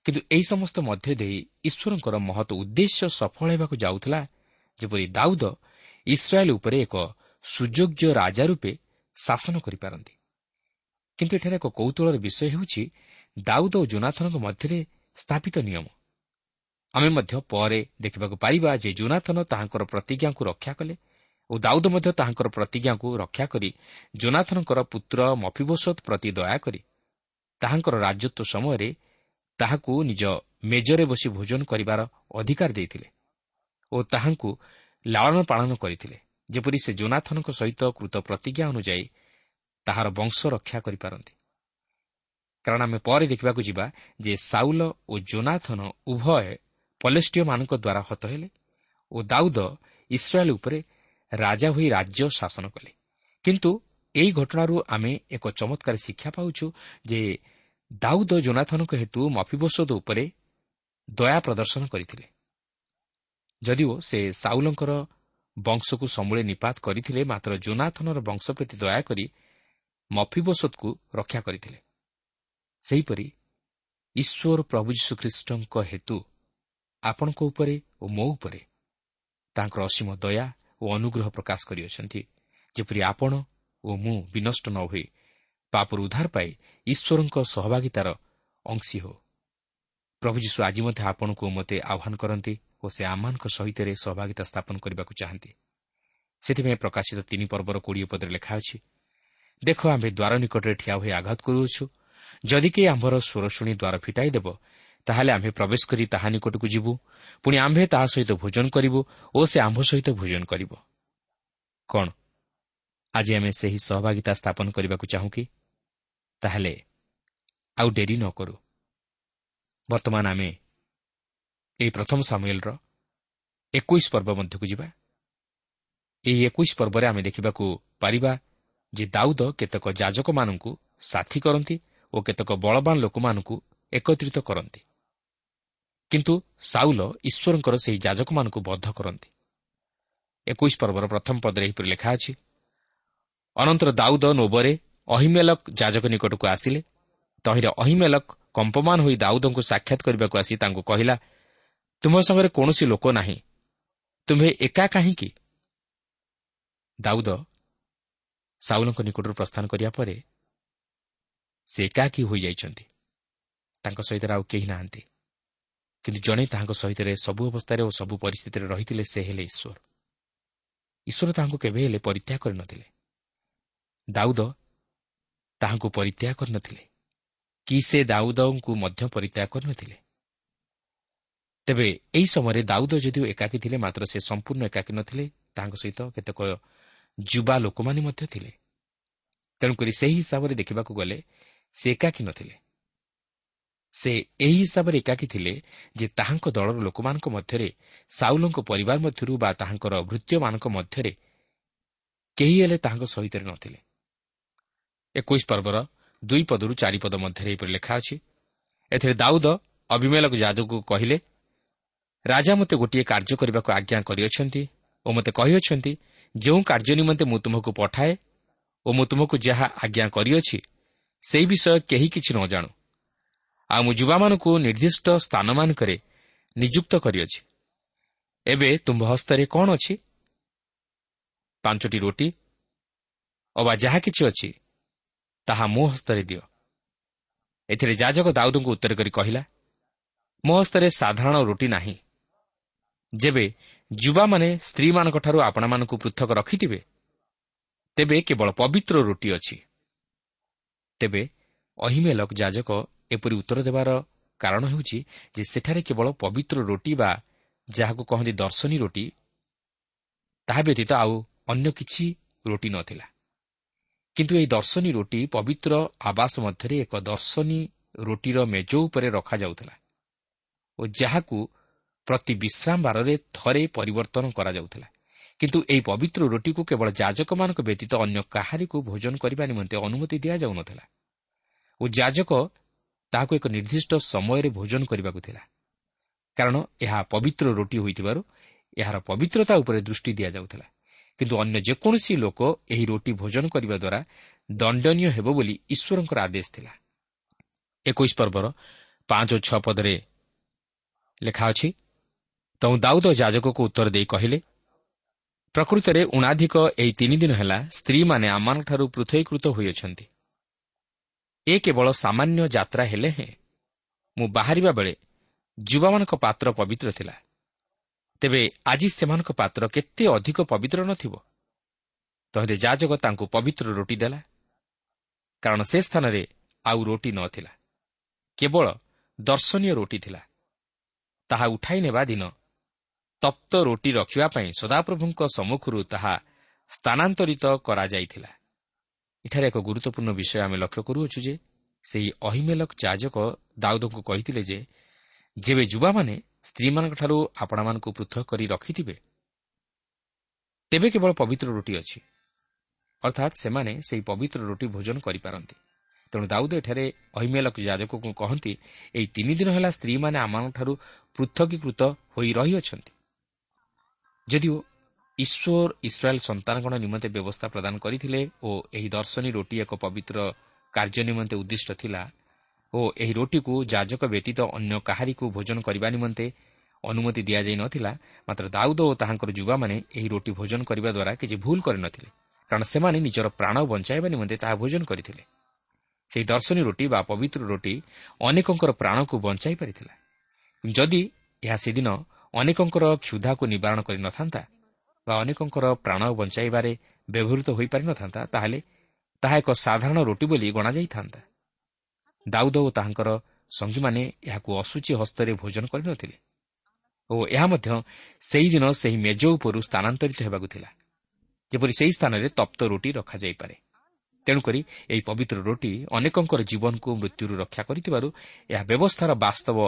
A: କିନ୍ତୁ ଏହି ସମସ୍ତ ମଧ୍ୟ ଦେଇ ଈଶ୍ୱରଙ୍କର ମହତ ଉଦ୍ଦେଶ୍ୟ ସଫଳ ହେବାକୁ ଯାଉଥିଲା ଯେପରି ଦାଉଦ ଇସ୍ରାଏଲ୍ ଉପରେ ଏକ ସୁଯୋଗ୍ୟ ରାଜା ରୂପେ ଶାସନ କରିପାରନ୍ତି। କିନ୍ତୁ ଏଠାରେ ଏକ କୌତୁହଳର ବିଷୟ ହେଉଛି ଦାଉଦ ଓ ଜୋନାଥନଙ୍କ ମଧ୍ୟରେ ସ୍ଥାପିତ ନିୟମ। ଆମେ ମଧ୍ୟ ପରେ ଦେଖିବାକୁ ପାଇବା ଯେ ଜୋନାଥନ ତାହାଙ୍କର ପ୍ରତିଜ୍ଞାକୁ ରକ୍ଷା କଲେ ଓ ଦାଉଦ ମଧ୍ୟ ତାହାଙ୍କର ପ୍ରତିଜ୍ଞାକୁ ରକ୍ଷା କରି ଜୋନାଥନଙ୍କର ପୁତ୍ର ମଫିବୋସତ୍ ପ୍ରତି ଦୟାକରି ତାହାଙ୍କର ରାଜତ୍ୱ ସମୟରେ ତାହାକୁ ନିଜ ମେଜରେ ବସି ଭୋଜନ କରିବାର ଅଧିକାର ଦେଇଥିଲେ ଓ ତାହାଙ୍କୁ ଲାଳନ ପାଳନ କରିଥିଲେ ଯେପରି ସେ ଜୋନାଥନଙ୍କ ସହିତ କୃତ ପ୍ରତିଜ୍ଞା ଅନୁଯାୟୀ ତାହାର ବଂଶ ରକ୍ଷା କରିପାରନ୍ତି। କାରଣ ଆମେ ପରେ ଦେଖିବାକୁ ଯିବା ଯେ ସାଉଲ ଓ ଜୋନାଥନ ଉଭୟ ପଲେଷ୍ଟିୟମାନଙ୍କ ଦ୍ୱାରା ହତ ହେଲେ ଓ ଦାଉଦ ଇସ୍ରାଏଲ୍ ଉପରେ ରାଜା ହୋଇ ରାଜ୍ୟ ଶାସନ କଲେ। କିନ୍ତୁ ଏହି ଘଟଣାରୁ ଆମେ ଏକ ଚମତ୍କାର ଶିକ୍ଷା ପାଉଛୁ ଯେ ଦାଉଦ ଜୋନାଥନଙ୍କ ହେତୁ ମଫିବୋଷଦ ଉପରେ ଦୟା ପ୍ରଦର୍ଶନ କରିଥିଲେ। ଯଦିଓ ସେ ସାଉଲଙ୍କର ବଂଶକୁ ସମୂଳେ ନିପାତ କରିଥିଲେ ମାତ୍ର ଜୋନାଥନର ବଂଶ ପ୍ରତି ଦୟାକରି ମଫିବୋଷଦକୁ ରକ୍ଷା କରିଥିଲେ। ସେହିପରି ଈଶ୍ୱର ପ୍ରଭୁ ଯୀଶୁଖ୍ରୀଷ୍ଟଙ୍କ ହେତୁ ଆପଣଙ୍କ ଉପରେ ଓ ମୋ ଉପରେ ତାଙ୍କର ଅସୀମ ଦୟା ଓ ଅନୁଗ୍ରହ ପ୍ରକାଶ କରିଅଛନ୍ତି ଯେପରି ଆପଣ ଓ ମୁଁ ବିନଷ୍ଟ ନ ହୋଇ ପାପରୁ ଉଦ୍ଧାର ପାଇ ଈଶ୍ୱରଙ୍କ ସହଭାଗିତାର ଅଂଶୀ ହେଉ। ପ୍ରଭୁ ଯୀଶୁ ଆଜି ମଧ୍ୟ ଆପଣଙ୍କୁ ମୋତେ ଆହ୍ୱାନ କରନ୍ତି ଓ ସେ ଆମମାନଙ୍କ ସହିତ ସହଭାଗିତା ସ୍ଥାପନ କରିବାକୁ ଚାହାନ୍ତି। ସେଥିପାଇଁ ପ୍ରକାଶିତ ତିନି ପର୍ବର କୋଡ଼ିଏ ପଦରେ ଲେଖା ଅଛି ଦେଖ ଆମ୍ଭେ ଦ୍ୱାର ନିକଟରେ ଠିଆ ହୋଇ ଆଘାତ କରୁଅଛୁ ଯଦି କେହି ଆମ୍ଭର ସ୍ୱର ଶୁଣି ଦ୍ୱାର ଫିଟାଇ ଦେବ ତାହେଲେ ଆମ୍ଭେ ପ୍ରବେଶ କରି ତାହା ନିକଟକୁ ଯିବୁ। ପୁଣି ଆମ୍ଭେ ତାହା ସହିତ ଭୋଜନ କରିବୁ ଓ ସେ ଆମ୍ଭ ସହିତ ଭୋଜନ କରିବ। କ'ଣ? ଆଜି ଆମେ ସେହି ସହଭାଗିତା ସ୍ଥାପନ କରିବାକୁ ଚାହୁଁ କି? ତାହେଲେ ଆଉ ଡେରି ନ କରୁ। ବର୍ତ୍ତମାନ ଆମେ ଏହି ପ୍ରଥମ ସାମୁଏଲ୍ର ଏକୋଇଶ ପର୍ବ ମଧ୍ୟକୁ ଯିବା। ଏହି ଏକୋଇଶ ପର୍ବରେ ଆମେ ଦେଖିବାକୁ ପାରିବା ଯେ ଦାଉଦ କେତେକ ଯାଜକମାନଙ୍କୁ ସାଥୀ କରନ୍ତି ଓ କେତେକ ବଳବାନ ଲୋକମାନଙ୍କୁ ଏକତ୍ରିତ କରନ୍ତି। କିନ୍ତୁ ସାଉଲ ଈଶ୍ୱରଙ୍କର ସେହି ଯାଜକମାନଙ୍କୁ ବଦ୍ଧ କରନ୍ତି। ଏକୋଇଶ ପର୍ବର ପ୍ରଥମ ପଦରେ ଏହିପରି ଲେଖା ଅଛି ଅନନ୍ତର ଦାଉଦ ନୋବରେ ଅହିମେଲକ ଯାଜକ ନିକଟକୁ ଆସିଲେ। ତହିଁରେ ଅହିମେଲକ କମ୍ପମାନ ହୋଇ ଦାଉଦଙ୍କୁ ସାକ୍ଷାତ କରିବାକୁ ଆସି ତାଙ୍କୁ କହିଲା ତୁମ ସାଙ୍ଗରେ କୌଣସି ଲୋକ ନାହିଁ। ତୁମ୍ଭେ ଏକା କାହିଁକି? ଦାଉଦ ସାଉଲଙ୍କ ନିକଟରୁ ପ୍ରସ୍ଥାନ କରିବା ପରେ ସେ ଏକାକୀ ହୋଇଯାଇଛନ୍ତି। ତାଙ୍କ ସହିତ ଆଉ କେହି ନାହାନ୍ତି। କିନ୍ତୁ ଜଣେ ତାହାଙ୍କ ସହିତ ସବୁ ଅବସ୍ଥାରେ ଓ ସବୁ ପରିସ୍ଥିତିରେ ରହିଥିଲେ ସେ ହେଲେ ଈଶ୍ୱର। ଈଶ୍ୱର ତାହାଙ୍କୁ କେବେ ହେଲେ ପରିତ୍ୟାଗ କରିନଥିଲେ ଦାଉଦ ତାହାଙ୍କୁ ପରିତ୍ୟାଗ କରିନଥିଲେ କି ସେ ଦାଉଦଙ୍କୁ ମଧ୍ୟ ପରିତ୍ୟାଗ କରିନଥିଲେ ତେବେ ଏହି ସମୟରେ ଦାଉଦ ଯଦିଓ ଏକାକୀ ଥିଲେ ମାତ୍ର ସେ ସମ୍ପୂର୍ଣ୍ଣ ଏକାକୀ ନଥିଲେ ତାଙ୍କ ସହିତ କେତେକ ଯୁବା ଲୋକମାନେ ମଧ୍ୟ ଥିଲେ। ତେଣୁକରି ସେହି ହିସାବରେ ଦେଖିବାକୁ ଗଲେ ସେ ଏକାକୀ ନଥିଲେ ସେ ଏହି ହିସାବରେ ଏକାକୀ ଥିଲେ ଯେ ତାହାଙ୍କ ଦଳର ଲୋକମାନଙ୍କ ମଧ୍ୟରେ ସାଉଲଙ୍କ ପରିବାର ମଧ୍ୟରୁ ବା ତାହାଙ୍କର ଭୃତ୍ୟମାନଙ୍କ ମଧ୍ୟରେ କେହି ହେଲେ ତାହାଙ୍କ ସହିତ ନଥିଲେ ଏକୋଇଶ ପର୍ବର ଦୁଇ ପଦରୁ ଚାରିପଦ ମଧ୍ୟରେ ଏହିପରି ଲେଖା ଅଛି ଏଥିରେ ଦାଉଦ ଅଭିମେଳକ ଯାଦବକୁ କହିଲେ ରାଜା ମୋତେ ଗୋଟିଏ କାର୍ଯ୍ୟ କରିବାକୁ ଆଜ୍ଞା କରିଅଛନ୍ତି ଓ ମୋତେ କହିଅଛନ୍ତି ଯେଉଁ କାର୍ଯ୍ୟ ନିମନ୍ତେ ମୁଁ ତୁମକୁ ପଠାଏ ଓ ମୁଁ ତୁମକୁ ଯାହା ଆଜ୍ଞା କରିଅଛି ସେହି ବିଷୟ କେହି କିଛି ନ ଜାଣୁ। ଆଉ ମୁଁ ଯୁବାମାନଙ୍କୁ ନିର୍ଦ୍ଦିଷ୍ଟ ସ୍ଥାନମାନଙ୍କରେ ନିଯୁକ୍ତ କରିଅଛି। ଏବେ ତୁମ୍ଭ ହସ୍ତରେ କ'ଣ ଅଛି? ପାଞ୍ଚଟି ରୋଟି ଅବା ଯାହା କିଛି ଅଛି ତାହା ମୋ ହସ୍ତରେ ଦିଅ। ଏଥିରେ ଯାଜକ ଦାଉଦଙ୍କୁ ଉତ୍ତର କରି କହିଲା ମୋ ହସ୍ତରେ ସାଧାରଣ ରୁଟି ନାହିଁ। ଯେବେ ଯୁବାମାନେ ସ୍ତ୍ରୀମାନଙ୍କଠାରୁ ଆପଣମାନଙ୍କୁ ପୃଥକ ରଖିଥିବେ ତେବେ କେବଳ ପବିତ୍ର ରୁଟି ଅଛି। ତେବେ ଅହିମେଲକ ଯାଜକ ଏପରି ଉତ୍ତର ଦେବାର କାରଣ ହେଉଛି ଯେ ସେଠାରେ କେବଳ ପବିତ୍ର ରୁଟି ବା ଯାହାକୁ କହନ୍ତି ଦର୍ଶନୀ ରୁଟି ତାହା ବ୍ୟତୀତ ଆଉ ଅନ୍ୟ କିଛି ରୁଟି ନଥିଲା। କିନ୍ତୁ ଏହି ଦର୍ଶନୀ ରୁଟି ପବିତ୍ର ଆବାସ ମଧ୍ୟରେ ଏକ ଦର୍ଶନୀ ରୁଟିର ମେଜ ଉପରେ ରଖାଯାଉଥିଲା ଓ ଯାହାକୁ ପ୍ରତି ବିଶ୍ରାମ ବାରରେ ଥରେ ପରିବର୍ତ୍ତନ କରାଯାଉଥିଲା। କିନ୍ତୁ ଏହି ପବିତ୍ର ରୁଟିକୁ କେବଳ ଯାଜକମାନଙ୍କ ବ୍ୟତୀତ ଅନ୍ୟ କାହାରିକୁ ଭୋଜନ କରିବା ନିମନ୍ତେ ଅନୁମତି ଦିଆଯାଉନଥିଲା। ଓ ଯାଜକ ତାହାକୁ ଏକ ନିର୍ଦ୍ଦିଷ୍ଟ ସମୟରେ ଭୋଜନ କରିବାକୁ ଥିଲା। କାରଣ ଏହା ପବିତ୍ର ରୁଟି ହୋଇଥିବାରୁ ଏହାର ପବିତ୍ରତା ଉପରେ ଦୃଷ୍ଟି ଦିଆଯାଉଥିଲା। କିନ୍ତୁ ଅନ୍ୟ ଯେକୌଣସି ଲୋକ ଏହି ରୋଟି ଭୋଜନ କରିବା ଦ୍ୱାରା ଦଣ୍ଡନୀୟ ହେବ ବୋଲି ଈଶ୍ୱରଙ୍କର ଆଦେଶ ଥିଲା। ଏକୋଇଶ ପର୍ବର ପାଞ୍ଚ ଓ ଛଅ ପଦରେ ଲେଖା ଅଛି ତେଣୁ ଦାଉଦ ଯାଜକକୁ ଉତ୍ତର ଦେଇ କହିଲେ ପ୍ରକୃତରେ ଉଣାଧିକ ଏହି ତିନିଦିନ ହେଲା ସ୍ତ୍ରୀମାନେ ଆମମାନଙ୍କଠାରୁ ପୃଥକୀକୃତ ହୋଇଅଛନ୍ତି। ଏ କେବଳ ସାମାନ୍ୟ ଯାତ୍ରା ହେଲେ ହେଁ। ମୁଁ ବାହାରିବା ବେଳେ ଯୁବାମାନଙ୍କ ପାତ୍ର ପବିତ୍ର ଥିଲା। ତେବେ ଆଜି ସେମାନଙ୍କ ପାତ୍ର କେତେ ଅଧିକ ପବିତ୍ର ନଥିବ? ତହିଁରେ ଯାଜକ ତାଙ୍କୁ ପବିତ୍ର ରୋଟି ଦେଲା। କାରଣ ସେ ସ୍ଥାନରେ ଆଉ ରୋଟି ନଥିଲା କେବଳ ଦର୍ଶନୀୟ ରୋଟି ଥିଲା। ତାହା ଉଠାଇ ନେବା ଦିନ ତପ୍ତ ରୋଟି ରଖିବା ପାଇଁ ସଦାପ୍ରଭୁଙ୍କ ସମ୍ମୁଖରୁ ତାହା ସ୍ଥାନାନ୍ତରିତ କରାଯାଇଥିଲା। ଏଠାରେ ଏକ ଗୁରୁତ୍ୱପୂର୍ଣ୍ଣ ବିଷୟ ଆମେ ଲକ୍ଷ୍ୟ କରୁଅଛୁ ଯେ ସେହି ଅହିମେଲକ ଯାଜକ ଦାଉଦଙ୍କୁ କହିଥିଲେ ଯେ ଯେବେ ଯୁବାମାନେ ସ୍ତ୍ରୀମାନଙ୍କଠାରୁ ଆପଣମାନଙ୍କୁ ପୃଥକ କରି ରଖିଥିବେ ତେବେ କେବଳ ପବିତ୍ର ରୋଟି ଅଛି। ଅର୍ଥାତ୍ ସେମାନେ ସେହି ପବିତ୍ର ରୋଟି ଭୋଜନ କରିପାରନ୍ତି। ତେଣୁ ଦାଉଦ ଏଠାରେ ଅହିମେଲକ ଯାଜକଙ୍କୁ କହନ୍ତି ଏହି ତିନି ଦିନ ହେଲା ସ୍ତ୍ରୀମାନେ ଆମମାନଙ୍କଠାରୁ ପୃଥକୀକୃତ ହୋଇ ରହିଅଛନ୍ତି। ଯଦିଓ ଈଶ୍ୱର ଇସ୍ରାଏଲ୍ ସନ୍ତାନଗଣ ନିମନ୍ତେ ବ୍ୟବସ୍ଥା ପ୍ରଦାନ କରିଥିଲେ ଓ ଏହି ଦର୍ଶନୀ ରୋଟି ଏକ ପବିତ୍ର କାର୍ଯ୍ୟ ନିମନ୍ତେ ଉଦ୍ଦିଷ୍ଟ ଥିଲା ଓ ଏହି ରୋଟିକୁ ଯାଜକ ବ୍ୟତୀତ ଅନ୍ୟ କାହାରିକୁ ଭୋଜନ କରିବା ନିମନ୍ତେ ଅନୁମତି ଦିଆଯାଇ ନଥିଲା ମାତ୍ର ଦାଉଦ ଓ ତାହାଙ୍କର ଯୁବାମାନେ ଏହି ରୋଟି ଭୋଜନ କରିବା ଦ୍ୱାରା କିଛି ଭୁଲ କରିନଥିଲେ କାରଣ ସେମାନେ ନିଜର ପ୍ରାଣ ବଞ୍ଚାଇବା ନିମନ୍ତେ ତାହା ଭୋଜନ କରିଥିଲେ। ସେହି ଦର୍ଶନୀ ରୋଟି ବା ପବିତ୍ର ରୋଟି ଅନେକଙ୍କର ପ୍ରାଣକୁ ବଞ୍ଚାଇ ପାରିଥିଲା। ଯଦି ଏହା ସେଦିନ ଅନେକଙ୍କର କ୍ଷୁଧାକୁ ନିବାରଣ କରିନଥାନ୍ତା ବା ଅନେକଙ୍କର ପ୍ରାଣ ବଞ୍ଚାଇବାରେ ବ୍ୟବହୃତ ହୋଇପାରିନଥାନ୍ତା ତାହେଲେ ତାହା ଏକ ସାଧାରଣ ରୋଟି ବୋଲି ଗଣାଯାଇଥାନ୍ତା। ଦାଉଦ ଓ ତାହାଙ୍କର ସଙ୍ଗୀମାନେ ଏହାକୁ ଅସୁଚି ହସ୍ତରେ ଭୋଜନ କରିନଥିଲେ ଓ ଏହା ମଧ୍ୟ ସେହିଦିନ ସେହି ମେଜ ଉପରୁ ସ୍ଥାନାନ୍ତରିତ ହେବାକୁ ଥିଲା ଯେପରି ସେହି ସ୍ଥାନରେ ତପ୍ତ ରୁଟି ରଖାଯାଇପାରେ। ତେଣୁକରି ଏହି ପବିତ୍ର ରୋଟି ଅନେକଙ୍କର ଜୀବନକୁ ମୃତ୍ୟୁରୁ ରକ୍ଷା କରିଥିବାରୁ ଏହା ବ୍ୟବସ୍ଥାର ବାସ୍ତବ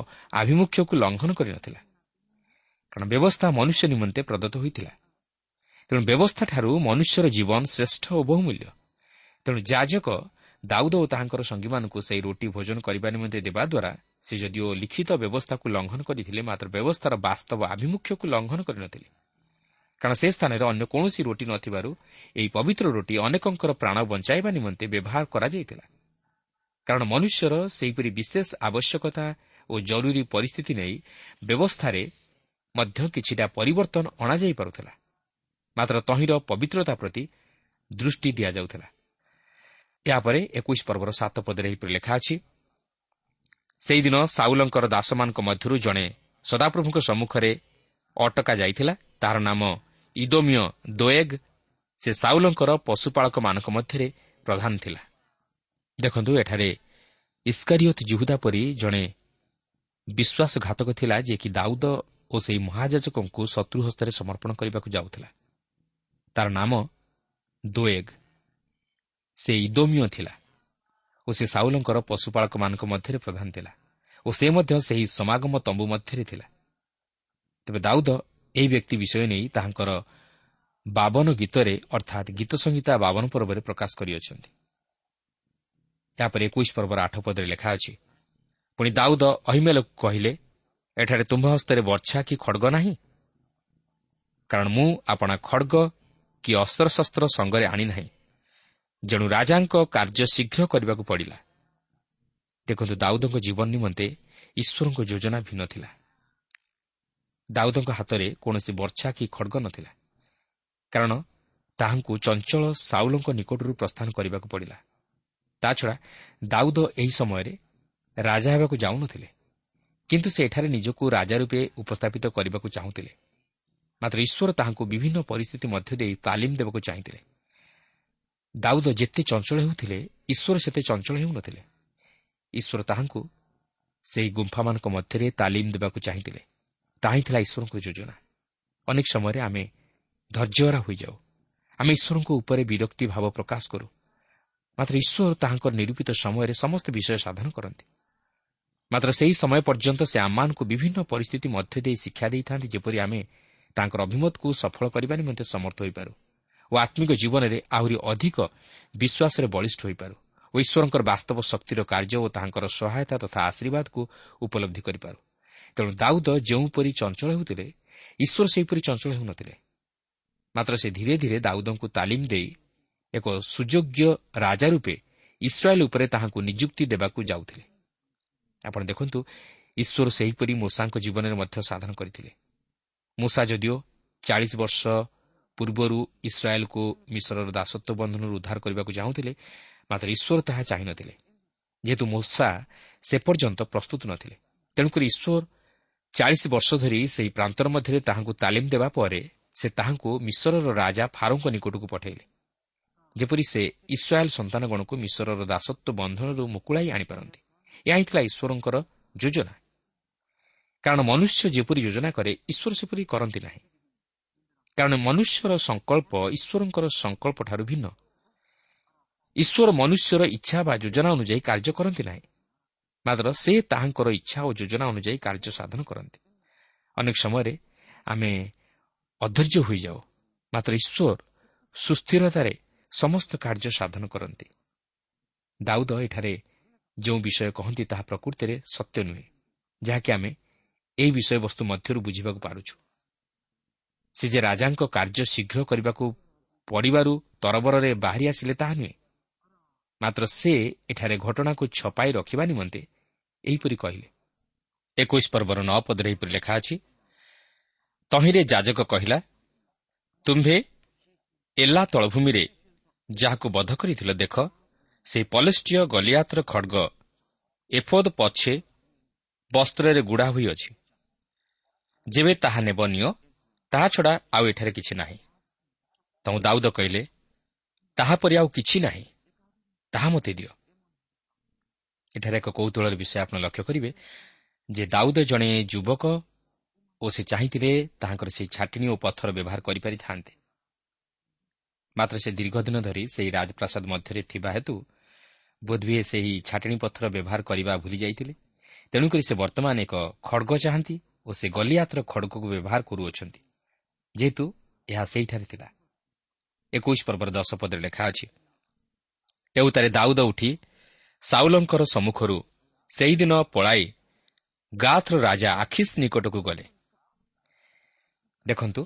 A: ଆଭିମୁଖ୍ୟକୁ ଲଙ୍ଘନ କରିନଥିଲା। କାରଣ ବ୍ୟବସ୍ଥା ମନୁଷ୍ୟ ନିମନ୍ତେ ପ୍ରଦତ୍ତ ହୋଇଥିଲା। ତେଣୁ ବ୍ୟବସ୍ଥାଠାରୁ ମନୁଷ୍ୟର ଜୀବନ ଶ୍ରେଷ୍ଠ ଓ ବହୁମୂଲ୍ୟ। ତେଣୁ ଯାଜକ ଦାଉଦ ଓ ତାହାଙ୍କର ସଙ୍ଗୀମାନଙ୍କୁ ସେହି ରୋଟି ଭୋଜନ କରିବା ନିମନ୍ତେ ଦେବା ଦ୍ୱାରା ସେ ଯଦିଓ ଲିଖିତ ବ୍ୟବସ୍ଥାକୁ ଲଙ୍ଘନ କରିଥିଲେ ମାତ୍ର ବ୍ୟବସ୍ଥାର ବାସ୍ତବ ଆଭିମୁଖ୍ୟକୁ ଲଙ୍ଘନ କରିନଥିଲେ। କାରଣ ସେ ସ୍ଥାନରେ ଅନ୍ୟ କୌଣସି ରୋଟି ନଥିବାରୁ ଏହି ପବିତ୍ର ରୋଟି ଅନେକଙ୍କର ପ୍ରାଣ ବଞ୍ଚାଇବା ନିମନ୍ତେ ବ୍ୟବହାର କରାଯାଇଥିଲା। କାରଣ ମନୁଷ୍ୟର ସେହିପରି ବିଶେଷ ଆବଶ୍ୟକତା ଓ ଜରୁରୀ ପରିସ୍ଥିତି ନେଇ ବ୍ୟବସ୍ଥାରେ ମଧ୍ୟ କିଛିଟା ପରିବର୍ତ୍ତନ ଅଣାଯାଇପାରୁଥିଲା ମାତ୍ର ତହିଁର ପବିତ୍ରତା ପ୍ରତି ଦୃଷ୍ଟି ଦିଆଯାଉଥିଲା। ଏହାପରେ ଏକୋଇଶ ପର୍ବର ସାତ ପଦରେ ଏହିପରି ଲେଖା ଅଛି ସେହିଦିନ ସାଉଲଙ୍କର ଦାସମାନଙ୍କ ମଧ୍ୟରୁ ଜଣେ ସଦାପ୍ରଭୁଙ୍କ ସମ୍ମୁଖରେ ଅଟକା ଯାଇଥିଲା। ତାହାର ନାମ ଇଦୋମିୟ ଦୋଏଗ୍। ସେ ସାଉଲଙ୍କର ପଶୁପାଳକମାନଙ୍କ ମଧ୍ୟରେ ପ୍ରଧାନ ଥିଲା। ଦେଖନ୍ତୁ ଏଠାରେ ଇସ୍କାରିୟତ ଜୁହୁଦା ପରି ଜଣେ ବିଶ୍ୱାସଘାତକ ଥିଲା ଯିଏକି ଦାଉଦ ଓ ସେହି ମହାଯାଜକଙ୍କୁ ଶତ୍ରୁ ହସ୍ତରେ ସମର୍ପଣ କରିବାକୁ ଯାଉଥିଲା। ତାର ନାମ ଦୋଏଗ୍। ସେ ଇଦୋମିୟ ଥିଲା ଓ ସେ ସାଉଲଙ୍କର ପଶୁପାଳକମାନଙ୍କ ମଧ୍ୟରେ ପ୍ରଧାନ ଥିଲା ଓ ସେ ମଧ୍ୟ ସେହି ସମାଗମ ତମ୍ବୁ ମଧ୍ୟରେ ଥିଲା। ତେବେ ଦାଉଦ ଏହି ବ୍ୟକ୍ତି ବିଷୟ ନେଇ ତାହାଙ୍କର ବାବନ ଗୀତରେ ଅର୍ଥାତ୍ ଗୀତ ସଂହିତା ବାବନ ପର୍ବରେ ପ୍ରକାଶ କରିଅଛନ୍ତି। ଏହାପରେ ଏକୋଇଶ ପର୍ବର ଆଠ ପଦରେ ଲେଖା ଅଛି ପୁଣି ଦାଉଦ ଅହିମେଲକୁ କହିଲେ ଏଠାରେ ତୁମ୍ଭ ହସ୍ତରେ ବର୍ଷା କି ଖଡ଼ଗ ନାହିଁ? କାରଣ ମୁଁ ଆପଣା ଖଡ଼ଗ କି ଅସ୍ତ୍ରଶସ୍ତ୍ର ସଙ୍ଗରେ ଆଣିନାହିଁ ଯେଣୁ ରାଜାଙ୍କ କାର୍ଯ୍ୟ ଶୀଘ୍ର କରିବାକୁ ପଡ଼ିଲା। ଦେଖନ୍ତୁ ଦାଉଦଙ୍କ ଜୀବନ ନିମନ୍ତେ ଈଶ୍ୱରଙ୍କ ଯୋଜନା ଭିନ୍ନ ଥିଲା। ଦାଉଦଙ୍କ ହାତରେ କୌଣସି ବର୍ଷା କି ଖଡ଼ଗ ନଥିଲା। କାରଣ ତାହାଙ୍କୁ ଚଞ୍ଚଳ ସାଉଲଙ୍କ ନିକଟରୁ ପ୍ରସ୍ଥାନ କରିବାକୁ ପଡ଼ିଲା। ତାଛଡ଼ା ଦାଉଦ ଏହି ସମୟରେ ରାଜା ହେବାକୁ ଯାଉନଥିଲେ। କିନ୍ତୁ ସେ ଏଠାରେ ନିଜକୁ ରାଜା ରୂପେ ଉପସ୍ଥାପିତ କରିବାକୁ ଚାହୁଁଥିଲେ। ମାତ୍ର ଈଶ୍ୱର ତାହାଙ୍କୁ ବିଭିନ୍ନ ପରିସ୍ଥିତି ମଧ୍ୟ ଦେଇ ତାଲିମ ଦେବାକୁ ଚାହିଁଥିଲେ। ଦାଉଦ ଯେତେ ଚଞ୍ଚଳ ହେଉଥିଲେ ଈଶ୍ୱର ସେତେ ଚଞ୍ଚଳ ହେଉନଥିଲେ। ଈଶ୍ୱର ତାହାଙ୍କୁ ସେହି ଗୁମ୍ଫାମାନଙ୍କ ମଧ୍ୟରେ ତାଲିମ ଦେବାକୁ ଚାହିଁଥିଲେ। ତାହା ହିଁ ଥିଲା ଈଶ୍ୱରଙ୍କ ଯୋଜନା। ଅନେକ ସମୟରେ ଆମେ ଧୈର୍ଯ୍ୟହରା ହୋଇଯାଉ। ଆମେ ଈଶ୍ୱରଙ୍କ ଉପରେ ବିରକ୍ତି ଭାବ ପ୍ରକାଶ କରୁ। ମାତ୍ର ଈଶ୍ୱର ତାହାଙ୍କର ନିରୂପିତ ସମୟରେ ସମସ୍ତ ବିଷୟ ସାଧନ କରନ୍ତି। ମାତ୍ର ସେହି ସମୟ ପର୍ଯ୍ୟନ୍ତ ସେ ଆମମାନଙ୍କୁ ବିଭିନ୍ନ ପରିସ୍ଥିତି ମଧ୍ୟ ଦେଇ ଶିକ୍ଷା ଦେଇଥାନ୍ତି ଯେପରି ଆମେ ତାଙ୍କର ଅଭିମତକୁ ସଫଳ କରିବା ନିମନ୍ତେ ସମର୍ଥ ହୋଇପାରୁ ଓ ଆତ୍ମିକ ଜୀବନରେ ଆହୁରି ଅଧିକ ବିଶ୍ୱାସରେ ବଳିଷ୍ଠ ହୋଇପାରୁ ଓ ଈଶ୍ୱରଙ୍କର ବାସ୍ତବ ଶକ୍ତିର କାର୍ଯ୍ୟ ଓ ତାହାଙ୍କର ସହାୟତା ତଥା ଆଶୀର୍ବାଦକୁ ଉପଲବ୍ଧି କରିପାରୁ। ତେଣୁ ଦାଉଦ ଯେଉଁପରି ଚଞ୍ଚଳ ହେଉଥିଲେ ଈଶ୍ୱର ସେହିପରି ଚଞ୍ଚଳ ହେଉନଥିଲେ। ମାତ୍ର ସେ ଧୀରେ ଧୀରେ ଦାଉଦଙ୍କୁ ତାଲିମ ଦେଇ ଏକ ସୁଯୋଗ୍ୟ ରାଜା ରୂପେ ଇସ୍ରାଏଲ୍ ଉପରେ ତାହାଙ୍କୁ ନିଯୁକ୍ତି ଦେବାକୁ ଯାଉଥିଲେ। ଆପଣ ଦେଖନ୍ତୁ ଈଶ୍ୱର ସେହିପରି ମୂଷାଙ୍କ ଜୀବନରେ ମଧ୍ୟ ସାଧନ କରିଥିଲେ। ମୂଷା ଯଦିଓ ଚାଳିଶ ବର୍ଷ ପୂର୍ବରୁ ଇସ୍ରାଏଲ୍କୁ ମିଶ୍ରର ଦାସତ୍ୱ ବନ୍ଧନରୁ ଉଦ୍ଧାର କରିବାକୁ ଚାହୁଁଥିଲେ ମାତ୍ର ଈଶ୍ୱର ତାହା ଚାହିଁନଥିଲେ। ଯେହେତୁ ମୂଷା ସେ ପର୍ଯ୍ୟନ୍ତ ପ୍ରସ୍ତୁତ ନଥିଲେ। ତେଣୁକରି ଈଶ୍ୱର ଚାଳିଶ ବର୍ଷ ଧରି ସେହି ପ୍ରାନ୍ତର ମଧ୍ୟରେ ତାହାଙ୍କୁ ତାଲିମ ଦେବା ପରେ ସେ ତାହାଙ୍କୁ ମିଶ୍ରର ରାଜା ଫାରୁଙ୍କ ନିକଟକୁ ପଠାଇଲେ। ଯେପରି ସେ ଇସ୍ରାଏଲ୍ ସନ୍ତାନଗଣକୁ ମିଶ୍ରର ଦାସତ୍ୱ ବନ୍ଧନରୁ ମୁକୁଳାଇ ଆଣିପାରନ୍ତି। ଏହା ହିଁ ଥିଲା ଈଶ୍ୱରଙ୍କର ଯୋଜନା। କାରଣ ମନୁଷ୍ୟ ଯେପରି ଯୋଜନା କରେ ଈଶ୍ୱର ସେପରି କରନ୍ତି ନାହିଁ। କାରଣ ମନୁଷ୍ୟର ସଂକଳ୍ପ ଈଶ୍ୱରଙ୍କର ସଂକଳ୍ପଠାରୁ ଭିନ୍ନ। ଈଶ୍ୱର ମନୁଷ୍ୟର ଇଚ୍ଛା ବା ଯୋଜନା ଅନୁଯାୟୀ କାର୍ଯ୍ୟ କରନ୍ତି ନାହିଁ। ମାତ୍ର ସେ ତାହାଙ୍କର ଇଚ୍ଛା ଓ ଯୋଜନା ଅନୁଯାୟୀ କାର୍ଯ୍ୟ ସାଧନ କରନ୍ତି। ଅନେକ ସମୟରେ ଆମେ ଅଧୈର୍ଯ୍ୟ ହୋଇଯାଉ। ମାତ୍ର ଈଶ୍ୱର ସୁସ୍ଥିରତାରେ ସମସ୍ତ କାର୍ଯ୍ୟ ସାଧନ କରନ୍ତି। ଦାଉଦ ଏଠାରେ ଯେଉଁ ବିଷୟ କହନ୍ତି ତାହା ପ୍ରକୃତିରେ ସତ୍ୟ ନୁହେଁ ଯାହାକି ଆମେ ଏହି ବିଷୟବସ୍ତୁ ମଧ୍ୟରୁ ବୁଝିବାକୁ ପାରୁଛୁ। ସେ ଯେ ରାଜାଙ୍କ କାର୍ଯ୍ୟ ଶୀଘ୍ର କରିବାକୁ ପଡ଼ିବାରୁ ତରବରରେ ବାହାରି ଆସିଲେ ତାହା ନୁହେଁ। ମାତ୍ର ସେ ଏଠାରେ ଘଟଣାକୁ ଛପାଇ ରଖିବା ନିମନ୍ତେ ଏହିପରି କହିଲେ ଏକୋଇଶ ପର୍ବର ନଅ ପଦରେ ଏହିପରି ଲେଖା ଅଛି ତହିଁରେ ଯାଜକ କହିଲା ତୁମ୍ଭେ ଏଲା ତଳଭୂମିରେ ଯାହାକୁ ବଧ କରିଥିଲ ଦେଖ ସେହି ପଲେଷ୍ଟିୟ ଗଲିଆତର ଖଡ଼ଗ ଏଫୋଦ ପଛେ ବସ୍ତ୍ରରେ ଗୁଡ଼ା ହୋଇଅଛି। ଯେବେ ତାହା ନେବ ନିଅ ତାହା ଛଡ଼ା ଆଉ ଏଠାରେ କିଛି ନାହିଁ। ତୁ ଦାଉଦ କହିଲେ ତାହାପରି ଆଉ କିଛି ନାହିଁ। ତାହା ମୋତେ ଦିଅ। ଏଠାରେ ଏକ କୌତୁହଳର ବିଷୟ ଆପଣ ଲକ୍ଷ୍ୟ କରିବେ ଯେ ଦାଉଦ ଜଣେ ଯୁବକ ଓ ସେ ଚାହିଁଥିଲେ ତାହାଙ୍କର ସେହି ଛାଟିଣୀ ଓ ପଥର ବ୍ୟବହାର କରିପାରିଥାନ୍ତେ। ମାତ୍ର ସେ ଦୀର୍ଘଦିନ ଧରି ସେହି ରାଜପ୍ରାସାଦ ମଧ୍ୟରେ ଥିବା ହେତୁ ବୋଧହୁଏ ସେହି ଛାଟିଣୀ ପଥର ବ୍ୟବହାର କରିବା ଭୁଲି ଯାଇଥିଲେ। ତେଣୁକରି ସେ ବର୍ତ୍ତମାନ ଏକ ଖଡ଼ଗ ଚାହାନ୍ତି ଓ ସେ ଗଲିଆତର ଖଡ଼ଗକୁ ବ୍ୟବହାର କରୁଅଛନ୍ତି। ଯେହେତୁ ଏହା ସେହିଠାରେ ଥିଲା। ଏକୋଇଶ ପର୍ବର ଦଶ ପଦରେ ଲେଖା ଅଛି ଏଉତାରେ ଦାଉଦ ଉଠି ସାଉଲଙ୍କର ସମ୍ମୁଖରୁ ସେହିଦିନ ପଳାଇ ଗାଥର ରାଜା ଆଖିସ୍ ନିକଟକୁ ଗଲେ। ଦେଖନ୍ତୁ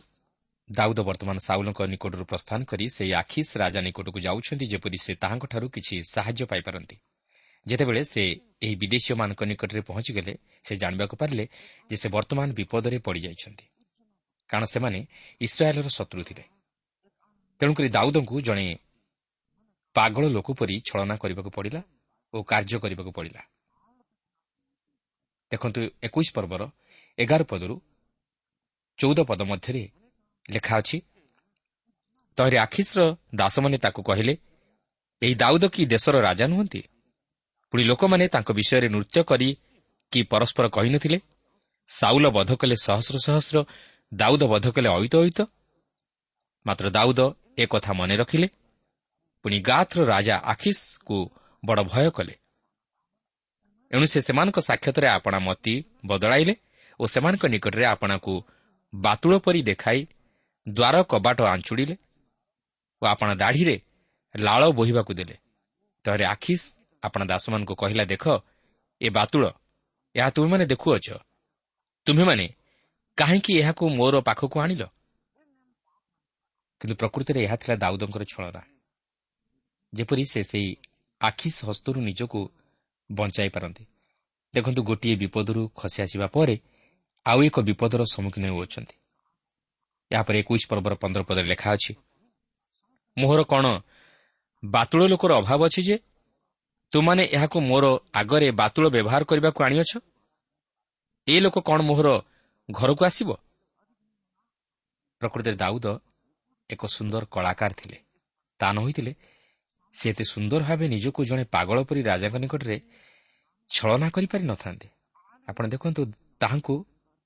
A: ଦାଉଦ ବର୍ତ୍ତମାନ ସାଉଲଙ୍କ ନିକଟରୁ ପ୍ରସ୍ଥାନ କରି ସେହି ଆଖିସ୍ ରାଜା ନିକଟକୁ ଯାଉଛନ୍ତି ଯେପରି ସେ ତାହାଙ୍କଠାରୁ କିଛି ସାହାଯ୍ୟ ପାଇପାରନ୍ତି। ଯେତେବେଳେ ସେ ଏହି ବିଦେଶୀୟମାନଙ୍କ ନିକଟରେ ପହଞ୍ଚିଗଲେ ସେ ଜାଣିବାକୁ ପାରିଲେ ଯେ ସେ ବର୍ତ୍ତମାନ ବିପଦରେ ପଡ଼ିଯାଇଛନ୍ତି କାରଣ ସେମାନେ ଇସ୍ରାଏଲ୍ର ଶତ୍ରୁ ଥିଲେ। ତେଣୁକରି ଦାଉଦଙ୍କୁ ଜଣେ ପାଗଳ ଲୋକ ପରି ଛଳନା କରିବାକୁ ପଡ଼ିଲା ଓ କାର୍ଯ୍ୟ କରିବାକୁ ପଡ଼ିଲା। ଦେଖନ୍ତୁ ଏକୋଇଶ ପର୍ବର ଏଗାର ପଦରୁ ଚଉଦ ପଦ ମଧ୍ୟରେ ଲେଖା ଅଛି। ତହିଁରେ ଆଖିସ୍ର ଦାସମାନେ ତାକୁ କହିଲେ ଏହି ଦାଉଦ କି ଦେଶର ରାଜା ନୁହନ୍ତି? ପୁଣି ଲୋକମାନେ ତାଙ୍କ ବିଷୟରେ ନୃତ୍ୟ କରି କି ପରସ୍ପର କହିନଥିଲେ? ସାଉଲ ବଧ କଲେ ସହସ୍ର ସହସ୍ର ଦାଉଦ ବଧ କଲେ ଅଇତ ଅଇତ ମାତ୍ର ଦାଉଦ ଏକଥା ମନେ ରଖିଲେ। ପୁଣି ଗାଥର ରାଜା ଆଖିସ୍କୁ ବଡ଼ ଭୟ କଲେ। ଏଣୁ ସେ ସେମାନଙ୍କ ସାକ୍ଷାତରେ ଆପଣା ମତି ବଦଳାଇଲେ ଓ ସେମାନଙ୍କ ନିକଟରେ ଆପଣାକୁ ବାତୁଳ ପରି ଦେଖାଇ ଦ୍ୱାର କବାଟ ଆଞ୍ଚୁଡ଼ିଲେ ଓ ଆପଣା ଦାଢ଼ିରେ ଲାଳ ବୋହିବାକୁ ଦେଲେ। ତହରେ ଆଖିସ୍ ଆପଣା ଦାସମାନଙ୍କୁ କହିଲା ଦେଖ ଏ ବାତୁଳ ଏହା ତୁମେମାନେ ଦେଖୁଅଛ। ତୁମ୍ଭେମାନେ କାହିଁକି ଏହାକୁ ମୋର ପାଖକୁ ଆଣିଲ? କିନ୍ତୁ ପ୍ରକୃତିରେ ଏହା ଥିଲା ଦାଉଦଙ୍କର ଛଳନା। ଯେପରି ସେ ସେହି ଆଖିସ୍ ହସ୍ତରୁ ନିଜକୁ ବଞ୍ଚାଇ ପାରନ୍ତି। ଦେଖନ୍ତୁ ଗୋଟିଏ ବିପଦରୁ ଖସି ଆସିବା ପରେ ଆଉ ଏକ ବିପଦର ସମ୍ମୁଖୀନ ହେଉଅଛନ୍ତି। ଏହାପରେ ଏକୋଇଶ ପର୍ବର ପନ୍ଦର ପଦରେ ଲେଖା ଅଛି ମୋହର କ'ଣ ବାତୁଳ ଲୋକର ଅଭାବ ଅଛି ଯେ ତୁମାନେ ଏହାକୁ ମୋର ଆଗରେ ବାତୁଳ ବ୍ୟବହାର କରିବାକୁ ଆଣିଅଛ? ଏ ଲୋକ କ'ଣ ମୋହର ଘରକୁ ଆସିବ? ପ୍ରକୃତିରେ ଦାଉଦ ଏକ ସୁନ୍ଦର କଳାକାର ଥିଲେ। ତା ନ ହୋଇଥିଲେ ସେ ଏତେ ସୁନ୍ଦର ଭାବେ ନିଜକୁ ଜଣେ ପାଗଳ ପରି ରାଜାଙ୍କ ନିକଟରେ ଛଳନା କରିପାରି ନଥାନ୍ତେ ଆପଣ ଦେଖନ୍ତୁ ତାହାଙ୍କୁ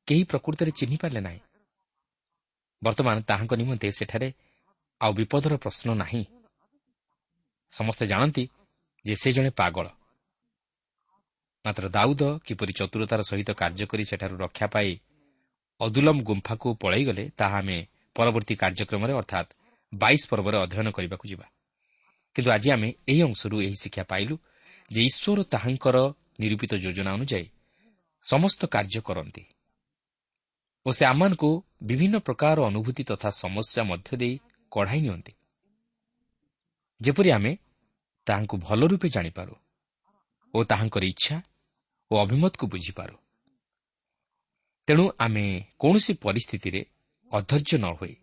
A: କେହି ପ୍ରକୃତରେ ଚିହ୍ନି ପାରିଲେ ନାହିଁ। ବର୍ତ୍ତମାନ ତାହାଙ୍କ ନିମନ୍ତେ ସେଠାରେ ଆଉ ବିପଦର ପ୍ରଶ୍ନ ନାହିଁ। ସମସ୍ତେ ଜାଣନ୍ତି ଯେ ସେ ଜଣେ ପାଗଳ। ମାତ୍ର ଦାଉଦ କିପରି ଚତୁରତାର ସହିତ କାର୍ଯ୍ୟ କରି ସେଠାରୁ ରକ୍ଷା ପାଇ ଅଦୁଲମ ଗୁମ୍ଫାକୁ ପଳାଇଗଲେ ତାହା ଆମେ ପରବର୍ତ୍ତୀ କାର୍ଯ୍ୟକ୍ରମରେ ଅର୍ଥାତ୍ ବାଇଶ ପର୍ବରେ ଅଧ୍ୟୟନ କରିବାକୁ ଯିବା। କିନ୍ତୁ ଆଜି ଆମେ ଏହି ଅଂଶରୁ ଏହି ଶିକ୍ଷା ପାଇଲୁ ଯେ ଈଶ୍ୱର ତାହାଙ୍କର ନିରୂପିତ ଯୋଜନା ଅନୁଯାୟୀ ସମସ୍ତ କାର୍ଯ୍ୟ କରନ୍ତି। ଓ ସେ ଆମମାନଙ୍କୁ ବିଭିନ୍ନ ପ୍ରକାର ଅନୁଭୂତି ତଥା ସମସ୍ୟା ମଧ୍ୟ ଦେଇ କଢ଼ାଇ ନିଅନ୍ତି। ଯେପରି ଆମେ ତାହାଙ୍କୁ ଭଲ ରୂପେ ଜାଣିପାରୁ ଓ ତାହାଙ୍କର ଇଚ୍ଛା ଓ ଅଭିମତକୁ ବୁଝିପାରୁ। ତେଣୁ ଆମେ କୌଣସି ପରିସ୍ଥିତିରେ ଅଧୈର୍ଯ୍ୟ ନ ହୋଇ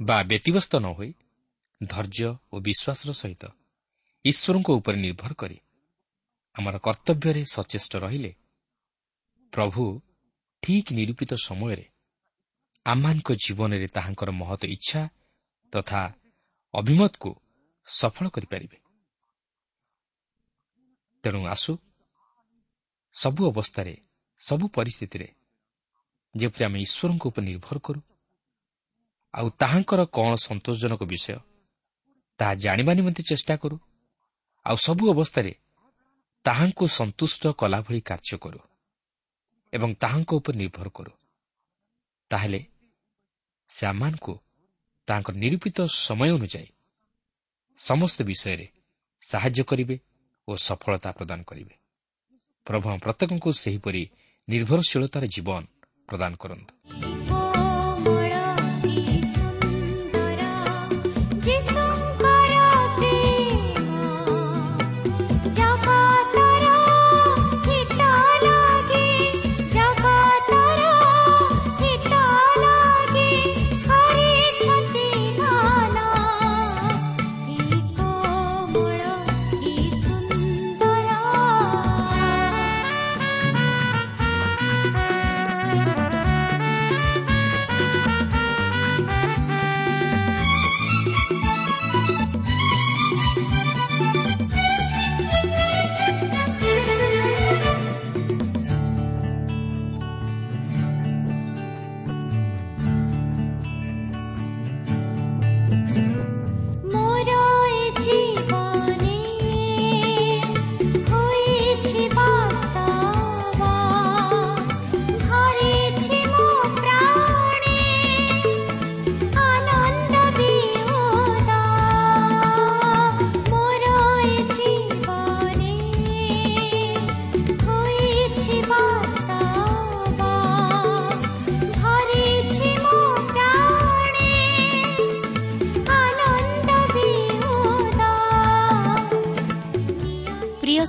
A: ବା ବ୍ୟତିବ୍ୟସ୍ତ ନ ହୋଇ ଧୈର୍ଯ୍ୟ ଓ ବିଶ୍ୱାସର ସହିତ ଈଶ୍ୱରଙ୍କ ଉପରେ ନିର୍ଭର କରି ଆମର କର୍ତ୍ତବ୍ୟରେ ସଚେଷ୍ଟ ରହିଲେ ପ୍ରଭୁ ଠିକ୍ ନିରୂପିତ ସମୟରେ ଆମମାନଙ୍କ ଜୀବନରେ ତାହାଙ୍କର ମହତ ଇଚ୍ଛା ତଥା ଅଭିମତକୁ ସଫଳ କରିପାରିବେ। ତେଣୁ ଆସୁ ସବୁ ଅବସ୍ଥାରେ ସବୁ ପରିସ୍ଥିତିରେ ଯେପରି ଆମେ ଈଶ୍ୱରଙ୍କ ଉପରେ ନିର୍ଭର କରୁ ଆଉ ତାହାଙ୍କର କ'ଣ ସନ୍ତୋଷଜନକ ବିଷୟ ତାହା ଜାଣିବା ନିମନ୍ତେ ଚେଷ୍ଟା କରୁ ଆଉ ସବୁ ଅବସ୍ଥାରେ ତାହାଙ୍କୁ ସନ୍ତୁଷ୍ଟ କଲାଭଳି କାର୍ଯ୍ୟ କରୁ। ଏବଂ ତାହାଙ୍କ ଉପରେ ନିର୍ଭର କରୁ। ତାହେଲେ ସେ ଆମମାନଙ୍କୁ ତାହାଙ୍କ ନିରୂପିତ ସମୟ ଅନୁଯାୟୀ ସମସ୍ତ ବିଷୟରେ ସାହାଯ୍ୟ କରିବେ ଓ ସଫଳତା ପ୍ରଦାନ କରିବେ। ପ୍ରଭୁ ପ୍ରତ୍ୟେକଙ୍କୁ ସେହିପରି ନିର୍ଭରଶୀଳତାର ଜୀବନ ପ୍ରଦାନ କରନ୍ତୁ।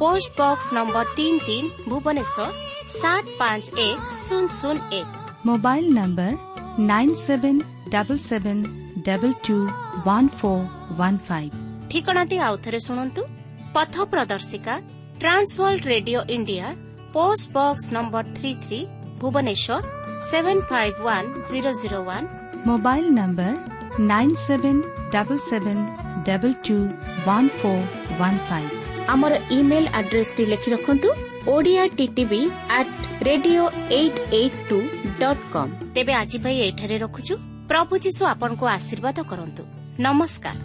B: ପୋଷ୍ଟ ବକ୍ସ ନମ୍ବର ତିନି ତିନି ଭୁବନେଶ୍ୱର ସାତ ପାଞ୍ଚ ଏକ ଶୂନ ଶୂନ ଏକ
C: mobile number nine seven double seven double two one four one five
B: ଠିକଣାଟି ଆଉଥରେ ଶୁଣନ୍ତୁ ପଥ ପ୍ରଦର୍ଶିକା Trans World Radio India post box number three three Bhubaneswar seven five one zero zero
C: one mobile number nine seven double seven double two one four one five
B: ଆମର email ଆଡ୍ରେସଟି ଲେଖି ରଖନ୍ତୁ Odia TV at radio eight eight two dot com ତେବେ ଆଜି ପାଇଁ ଏଠାରେ ରଖୁଛୁ ପ୍ରଭୁ ଯୀଶୁ ଆପଣଙ୍କୁ ଆଶୀର୍ବାଦ କରନ୍ତୁ ନମସ୍କାର